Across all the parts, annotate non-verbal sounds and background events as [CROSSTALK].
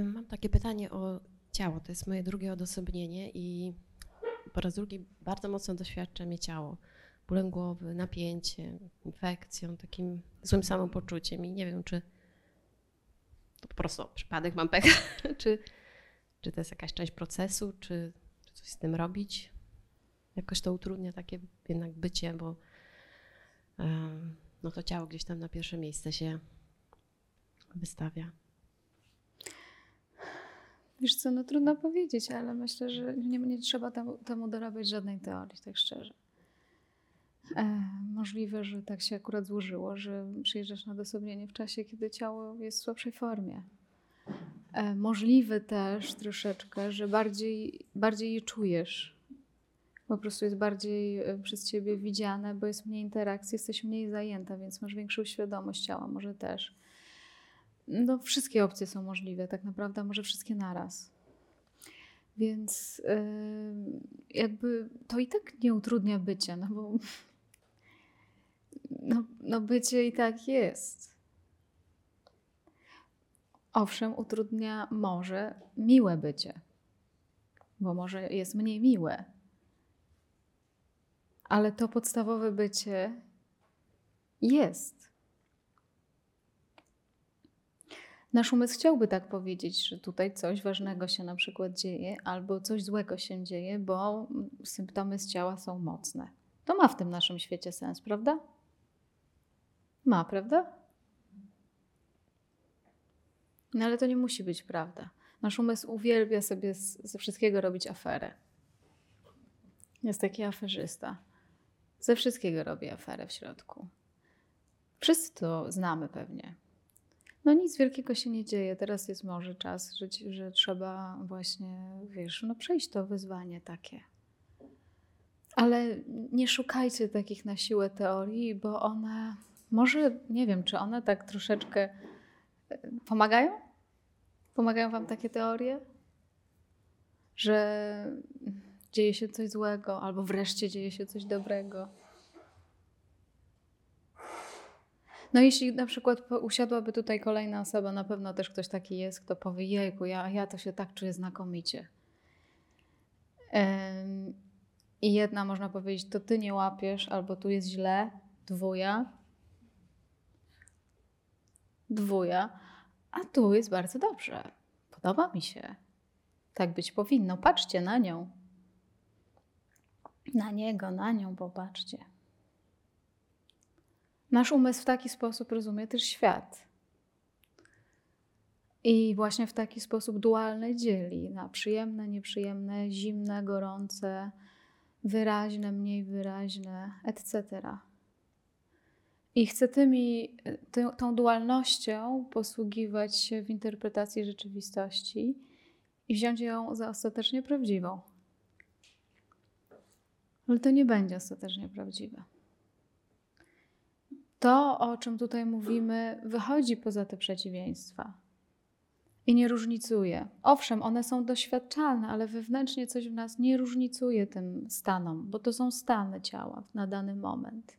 Mam takie pytanie o ciało. To jest moje drugie odosobnienie i po raz drugi bardzo mocno doświadcza mnie ciało. Bólem głowy, napięcie, infekcją, takim złym samopoczuciem i nie wiem, czy to po prostu przypadek, mam pecha, [LAUGHS] czy, czy to jest jakaś część procesu, czy, czy coś z tym robić. Jakoś to utrudnia takie jednak bycie, bo no to ciało gdzieś tam na pierwsze miejsce się wystawia. Wiesz co, no trudno powiedzieć, ale myślę, że nie, nie trzeba temu, temu dorabiać żadnej teorii, tak szczerze. E, możliwe, że tak się akurat złożyło, że przyjeżdżasz na dosobnienie w czasie, kiedy ciało jest w słabszej formie. E, możliwe też troszeczkę, że bardziej, bardziej je czujesz. Po prostu jest bardziej e, przez ciebie widziane, bo jest mniej interakcji, jesteś mniej zajęta, więc masz większą świadomość ciała, może też. No, wszystkie opcje są możliwe, tak naprawdę, może wszystkie naraz. Więc yy, jakby to i tak nie utrudnia bycia, no bo no, no bycie i tak jest. Owszem, utrudnia może miłe bycie, bo może jest mniej miłe. Ale to podstawowe bycie jest. Nasz umysł chciałby tak powiedzieć, że tutaj coś ważnego się na przykład dzieje, albo coś złego się dzieje, bo symptomy z ciała są mocne. To ma w tym naszym świecie sens, prawda? Ma, prawda? No ale to nie musi być prawda. Nasz umysł uwielbia sobie ze wszystkiego robić aferę. Jest taki aferzysta. Ze wszystkiego robi aferę w środku. Wszyscy to znamy pewnie. No nic wielkiego się nie dzieje. Teraz jest może czas, że, że trzeba właśnie, wiesz, no przejść to wyzwanie takie. Ale nie szukajcie takich na siłę teorii, bo one może, nie wiem, czy one tak troszeczkę e, pomagają? Pomagają Wam takie teorie? Że dzieje się coś złego, albo wreszcie dzieje się coś dobrego. No jeśli na przykład usiadłaby tutaj kolejna osoba, na pewno też ktoś taki jest, kto powie, jejku, ja, ja to się tak czuję znakomicie. I jedna można powiedzieć, to ty nie łapiesz, albo tu jest źle, dwuja, dwuja, a tu jest bardzo dobrze. Podoba mi się. Tak być powinno. Patrzcie na nią. Na niego, na nią popatrzcie. Nasz umysł w taki sposób rozumie też świat. I właśnie w taki sposób dualny dzieli na przyjemne, nieprzyjemne, zimne, gorące, wyraźne, mniej wyraźne, etc. I chce tymi, ty, tą dualnością posługiwać się w interpretacji rzeczywistości i wziąć ją za ostatecznie prawdziwą. Ale to nie będzie ostatecznie prawdziwe. To, o czym tutaj mówimy, wychodzi poza te przeciwieństwa i nie różnicuje. Owszem, one są doświadczalne, ale wewnętrznie coś w nas nie różnicuje tym stanom, bo to są stany ciała na dany moment.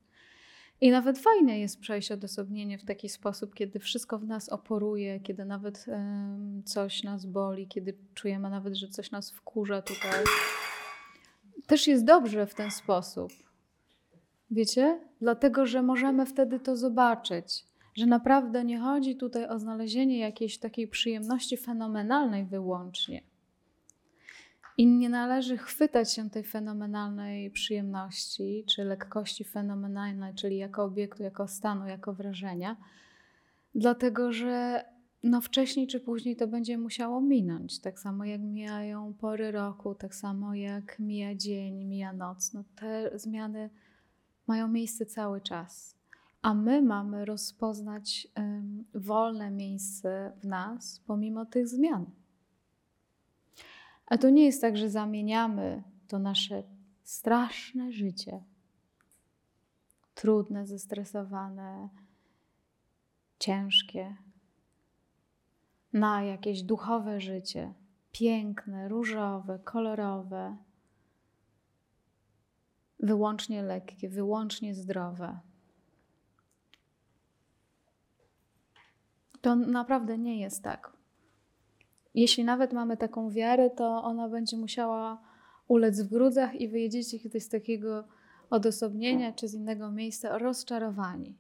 I nawet fajne jest przejść odosobnienie w taki sposób, kiedy wszystko w nas oporuje, kiedy nawet um, coś nas boli, kiedy czujemy nawet, że coś nas wkurza tutaj. Też jest dobrze w ten sposób. Wiecie? Dlatego, że możemy wtedy to zobaczyć, że naprawdę nie chodzi tutaj o znalezienie jakiejś takiej przyjemności fenomenalnej wyłącznie. I nie należy chwytać się tej fenomenalnej przyjemności czy lekkości fenomenalnej, czyli jako obiektu, jako stanu, jako wrażenia, dlatego że no wcześniej czy później to będzie musiało minąć. Tak samo jak mijają pory roku, tak samo jak mija dzień, mija noc. No te zmiany mają miejsce cały czas. A my mamy rozpoznać um, wolne miejsce w nas pomimo tych zmian. A to nie jest tak, że zamieniamy to nasze straszne życie, trudne, zestresowane, ciężkie, na jakieś duchowe życie, piękne, różowe, kolorowe, wyłącznie lekkie, wyłącznie zdrowe. To naprawdę nie jest tak. jeśli nawet mamy taką wiarę, to ona będzie musiała ulec w gruzach i wyjedziecie kiedyś z takiego odosobnienia czy z innego miejsca rozczarowani.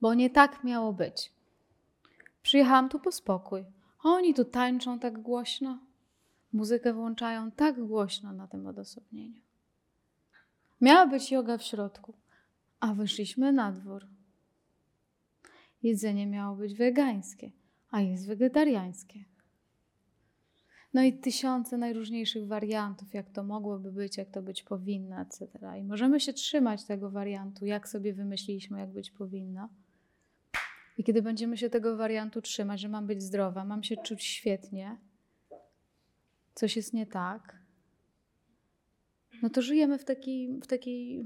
Bo nie tak miało być. Przyjechałam tu po spokój. Oni tu tańczą tak głośno, muzykę włączają tak głośno na tym odosobnieniu. Miała być yoga w środku, a wyszliśmy na dwór. Jedzenie miało być wegańskie, a jest wegetariańskie. No i tysiące najróżniejszych wariantów, jak to mogłoby być, jak to być powinno, etc. I możemy się trzymać tego wariantu, jak sobie wymyśliliśmy, jak być powinno. I kiedy będziemy się tego wariantu trzymać, że mam być zdrowa, mam się czuć świetnie, coś jest nie tak, no to żyjemy w, taki, w, takiej,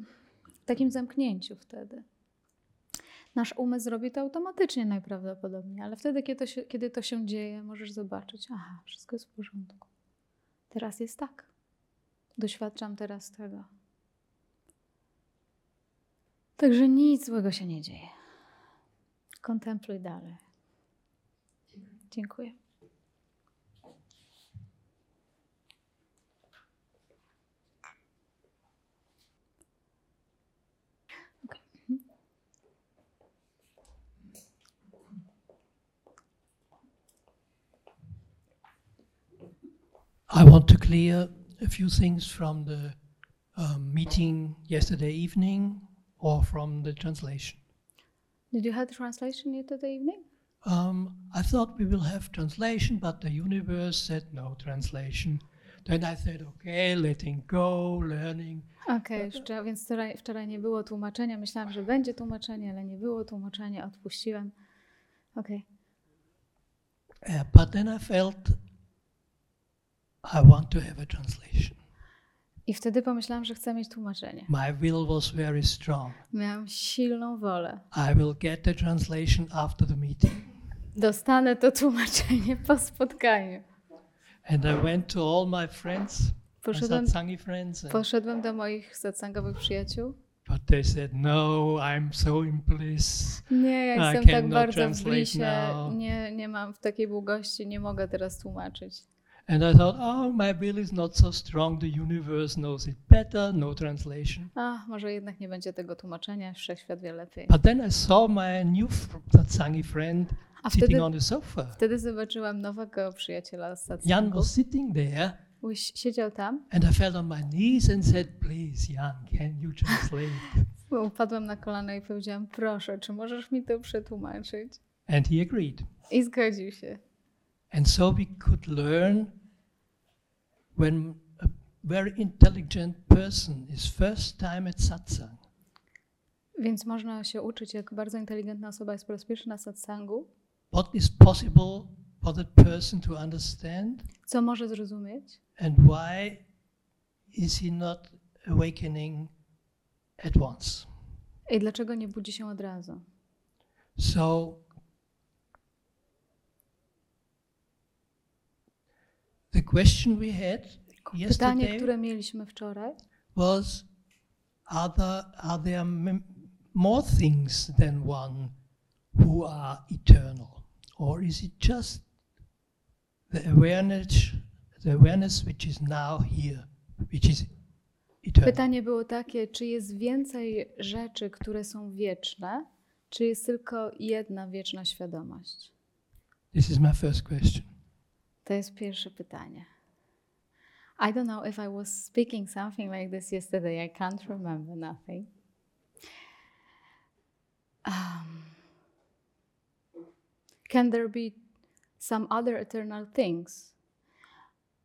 w takim zamknięciu wtedy. Nasz umysł zrobi to automatycznie najprawdopodobniej, ale wtedy, kiedy to, się, kiedy to się dzieje, możesz zobaczyć, aha, wszystko jest w porządku. Teraz jest tak. Doświadczam teraz tego. Także nic złego się nie dzieje. Kontempluj dalej. Dziękuję. Clear a few things from the um, meeting yesterday evening or from the translation. Did you have the translation yesterday evening? Um, I thought we will have translation, but the universe said no translation. Then I said, okay, letting go, learning. Okej, okay, więc wczoraj, wczoraj nie było tłumaczenia. Myślałam, że będzie tłumaczenie, ale nie było tłumaczenia. Odpuściłem. Okej. Okay. Uh, but then I felt I want to have a translation. I wtedy pomyślałam, że chcę mieć tłumaczenie. My will was very strong. Miałam silną wolę. I will get the translation after the meeting. Dostanę to tłumaczenie po spotkaniu. And I went to all my friends, Poszedłem, my satsangi friends. and- poszedłem do moich satsangowych przyjaciół. But they said, no, I'm so in bliss. Nie, ja I jestem tak bardzo w translate blisie. now. Nie, nie mam w takiej długości, nie mogę teraz tłumaczyć. And I thought, oh, my will is not so strong. The universe knows it better. No translation. A, może jednak nie będzie tego tłumaczenia, wszechświat wie lepiej. But then I saw my new satsangi friend A sitting wtedy, on the sofa. wtedy zobaczyłam nowego przyjaciela z Jan satsangu. was sitting there, Uś- Siedział tam, and I fell on my knees and said, please, Jan, can you translate? [LAUGHS] upadłam na kolana i powiedziałam, proszę, czy możesz mi to przetłumaczyć? and he agreed. I zgodził się. And so we could learn when a very intelligent person is first time at satsang. Więc można się uczyć, jak bardzo inteligentna osoba jest po raz pierwszy na satsangu, what is possible for that person to understand co może zrozumieć and why is he not awakening at once. i dlaczego nie budzi się od razu. So the question we had Pytanie, które mieliśmy wczoraj, was are there, are there more things than one who are eternal? Or is it just the awareness the awareness which is now here which is eternal? Pytanie było takie, czy jest więcej rzeczy, które są wieczne, czy jest tylko jedna wieczna świadomość? this is my first question To jest pierwsze pytanie. I don't know if I was speaking something like this yesterday. I can't remember nothing. Um, can there be some other eternal things?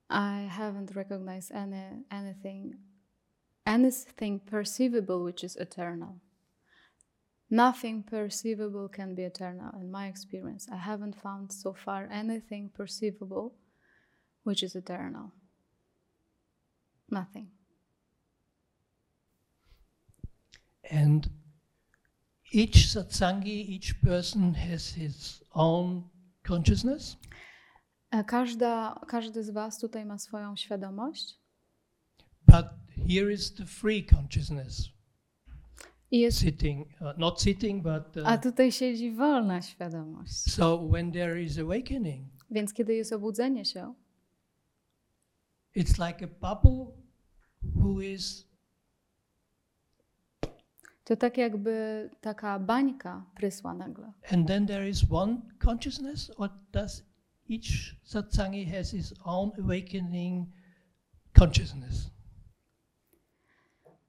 I haven't recognized any anything anything perceivable which is eternal. Nothing perceivable can be eternal in my experience. I haven't found so far anything perceivable which is eternal. Nothing. and each satsangi each person has his own consciousness Każda, każdy z Was tutaj ma swoją świadomość but here is the free consciousness jest, sitting uh, not sitting but uh, a tutaj siedzi wolna świadomość. So when there is awakening, Więc kiedy jest obudzenie się, it's like a bubble who is to tak jakby taka bańka prysła nagle. and then there is one consciousness or does each satsangi has its own awakening consciousness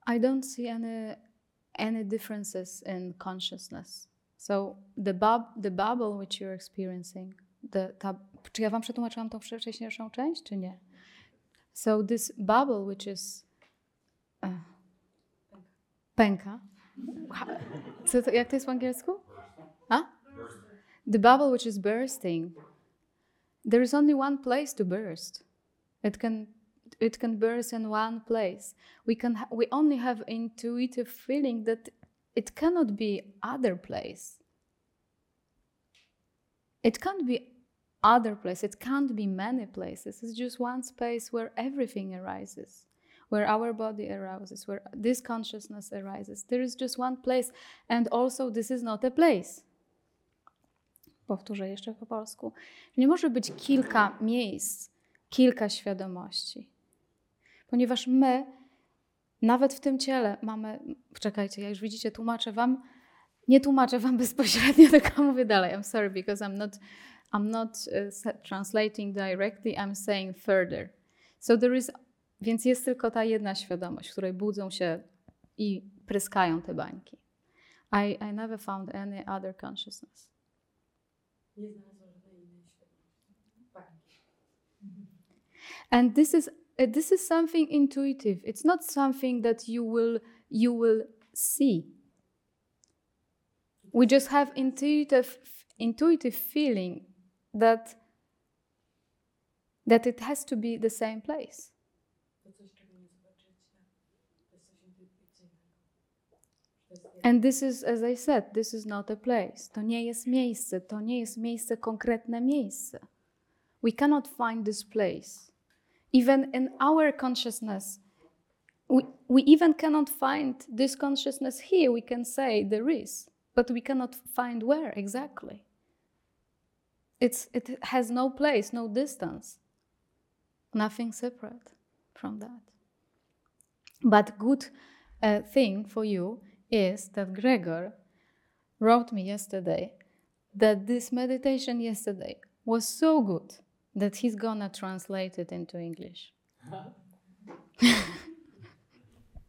I don't see any any differences in consciousness. So the bub, the bubble which you're experiencing, the, ta, czy ja wam przetłumaczyłam tą wcześniejszą część, czy nie? So this bubble which is uh, pęka. Co to, jak to jest po angielsku? A? The bubble which is bursting. There is only one place to burst. It can it can burst in one place. We can we only have intuitive feeling that it cannot be other place. It can't be other place. It can't be many places. It's just one space where everything arises, where our body arises, where this consciousness arises. There is just one place, and also this is not a place. Powtórzę jeszcze po polsku. Nie może być kilka miejsc, kilka świadomości ponieważ my, nawet w tym ciele, mamy. Czekajcie, ja już widzicie, tłumaczę Wam. Nie tłumaczę Wam [LAUGHS] bezpośrednio, tylko mówię dalej. I'm sorry, because I'm not, I'm not uh, s- translating directly, I'm saying further. So there is. Więc jest tylko ta jedna świadomość, w której budzą się i pryskają te bańki. I, I never found any other consciousness. and this is Uh, this is something intuitive it's not something that you will you will see we just have intuitive intuitive feeling that that it has to be the same place And this is, as I said, this is not a place. To nie jest miejsce, to nie jest miejsce, konkretne miejsce. We cannot find this place. Even in our consciousness, we, we even cannot find this consciousness here. We can say there is, but we cannot find where exactly. It's, it has no place, no distance, nothing separate from that. But good uh, thing for you is that Gregor wrote me yesterday that this meditation yesterday was so good that he's gonna translate it into English. [LAUGHS]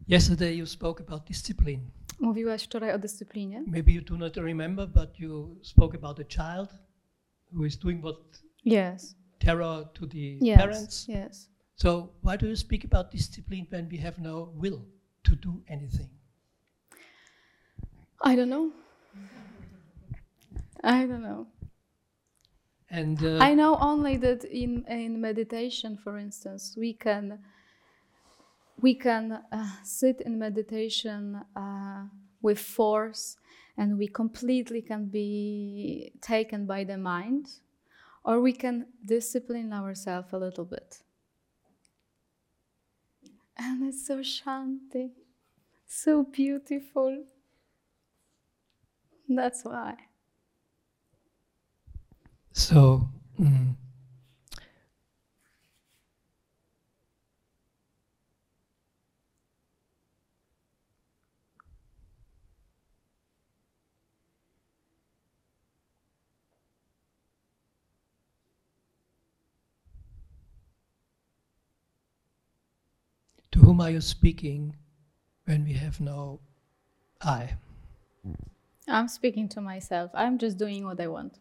yesterday you spoke about discipline Mówiłaś wczoraj o dyscyplinie? maybe you do not remember but you spoke about a child who is doing what Yes. terror to the Yes. parents Yes. So why do you speak about discipline when we have no will to do anything? I don't know. I don't know. And uh, I know only that in in meditation, for instance, we can we can uh, sit in meditation uh, with force, and we completely can be taken by the mind, or we can discipline ourselves a little bit. And it's so shanti, so beautiful. That's why. So mm, to whom are you speaking when we have no I? I'm speaking to myself. I'm just doing what I want.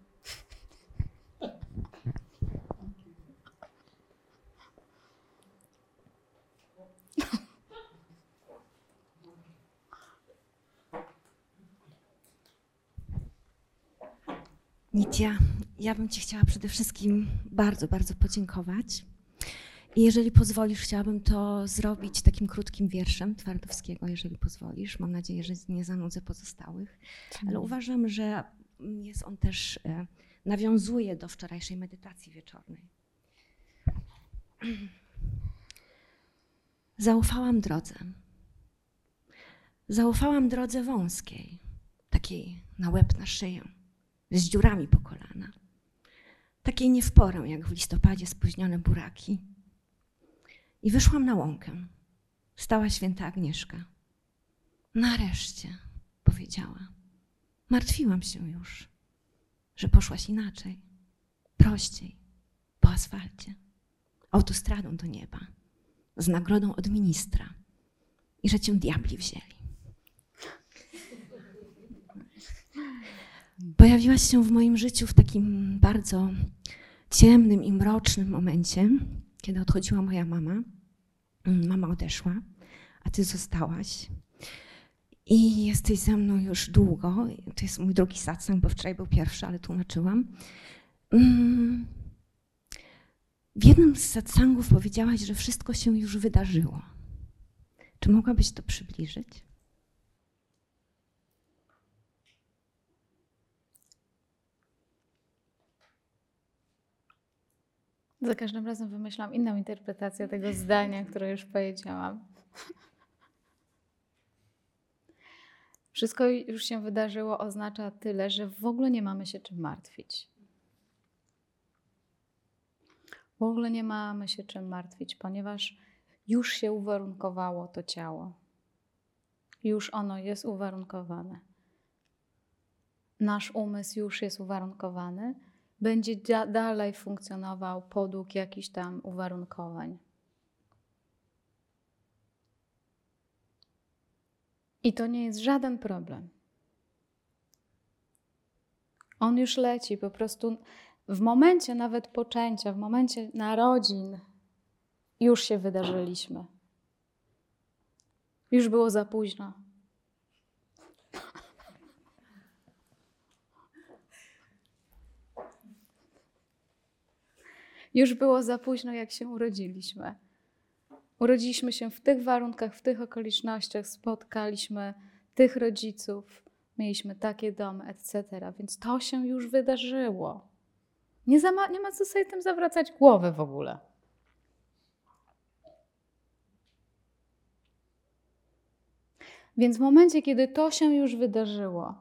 Nitia, ja bym Ci chciała przede wszystkim bardzo, bardzo podziękować. I jeżeli pozwolisz, chciałabym to zrobić takim krótkim wierszem Twardowskiego, jeżeli pozwolisz. Mam nadzieję, że nie zanudzę pozostałych. Ale uważam, że jest on też, e, nawiązuje do wczorajszej medytacji wieczornej. [CLEARS THROAT] Zaufałam drodze. Zaufałam drodze wąskiej, takiej na łeb, na szyję z dziurami po kolana. takiej nie w porę, jak w listopadzie spóźnione buraki. I wyszłam na łąkę. Stała święta Agnieszka. Nareszcie, powiedziała. Martwiłam się już, że poszłaś inaczej, prościej, po asfalcie, autostradą do nieba, z nagrodą od ministra i że cię diabli wzięli. Pojawiłaś się w moim życiu w takim bardzo ciemnym i mrocznym momencie, kiedy odchodziła moja mama. Mm, Mama odeszła, a ty zostałaś. I jesteś ze mną już długo. To jest mój drugi satsang, bo wczoraj był pierwszy, ale tłumaczyłam. Mm. W jednym z satsangów powiedziałaś, że wszystko się już wydarzyło. Czy mogłabyś to przybliżyć? Za każdym razem wymyślam inną interpretację tego zdania, które już powiedziałam. Wszystko już się wydarzyło oznacza tyle, że w ogóle nie mamy się czym martwić. W ogóle nie mamy się czym martwić, ponieważ już się uwarunkowało to ciało. Już ono jest uwarunkowane. Nasz umysł już jest uwarunkowany, będzie da- dalej funkcjonował podług jakichś tam uwarunkowań. I to nie jest żaden problem. On już leci, po prostu w momencie nawet poczęcia, w momencie narodzin, już się wydarzyliśmy. Już było za późno. Już było za późno, jak się urodziliśmy. Urodziliśmy się w tych warunkach, w tych okolicznościach, spotkaliśmy tych rodziców, mieliśmy takie domy, etc. Więc to się już wydarzyło. Nie, ma, nie ma co sobie tym zawracać głowy w ogóle. Więc w momencie, kiedy to się już wydarzyło,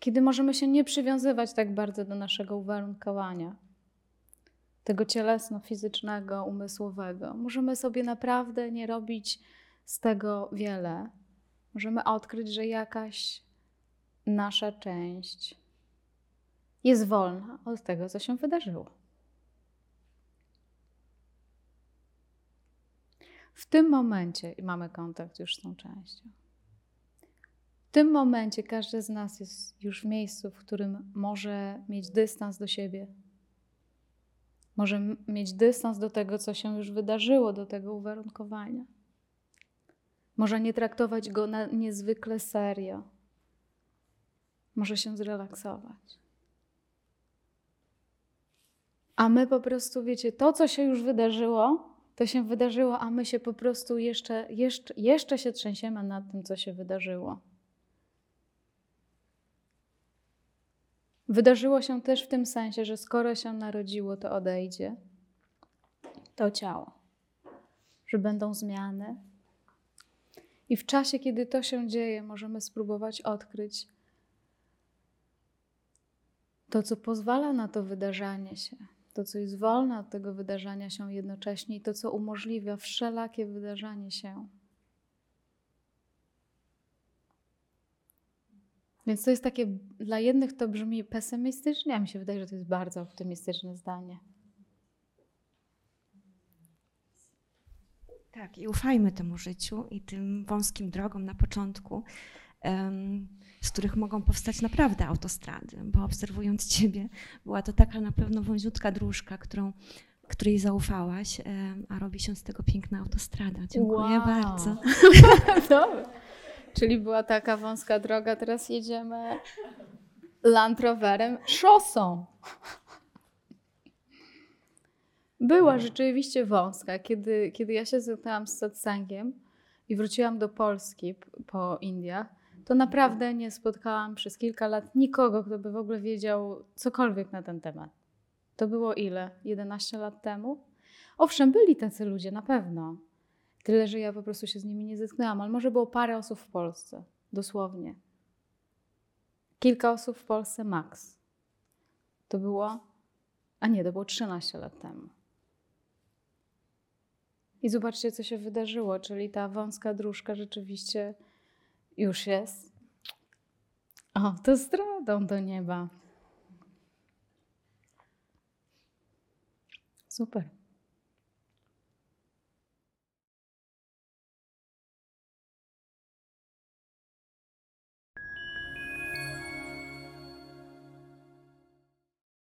kiedy możemy się nie przywiązywać tak bardzo do naszego uwarunkowania, tego cielesno-fizycznego, umysłowego. Możemy sobie naprawdę nie robić z tego wiele. Możemy odkryć, że jakaś nasza część jest wolna od tego, co się wydarzyło. W tym momencie mamy kontakt już z tą częścią. W tym momencie każdy z nas jest już w miejscu, w którym może mieć dystans do siebie, może mieć dystans do tego, co się już wydarzyło, do tego uwarunkowania. Może nie traktować go na niezwykle serio. Może się zrelaksować. A my po prostu, wiecie, to, co się już wydarzyło, to się wydarzyło, a my się po prostu jeszcze, jeszcze, jeszcze się trzęsiemy nad tym, co się wydarzyło. Wydarzyło się też w tym sensie, że skoro się narodziło, to odejdzie to ciało, że będą zmiany. I w czasie, kiedy to się dzieje, możemy spróbować odkryć to, co pozwala na to wydarzanie się, to, co jest wolne od tego wydarzania się jednocześnie i to, co umożliwia wszelakie wydarzanie się. Więc to jest takie, dla jednych to brzmi pesymistycznie, a mi się wydaje, że to jest bardzo optymistyczne zdanie. Tak, i ufajmy temu życiu i tym wąskim drogom na początku, z których mogą powstać naprawdę autostrady, bo obserwując Ciebie, była to taka na pewno wąziutka dróżka, którą, której zaufałaś, a robi się z tego piękna autostrada. Dziękuję Wow. bardzo. [LAUGHS] Dobra. Czyli była taka wąska droga, teraz jedziemy Land Roverem szosą. Była rzeczywiście wąska. Kiedy, kiedy ja się zetknęłam z satsangiem i wróciłam do Polski po Indiach, to naprawdę nie spotkałam przez kilka lat nikogo, kto by w ogóle wiedział cokolwiek na ten temat. To było ile? 11 lat temu? Owszem, byli tacy ludzie, na pewno. Tyle, że ja po prostu się z nimi nie zetknęłam, ale może było parę osób w Polsce, dosłownie. Kilka osób w Polsce maks. To było, a nie, to było 13 lat temu. I zobaczcie, co się wydarzyło, czyli ta wąska dróżka rzeczywiście już jest. O, to zdradą do nieba. Super.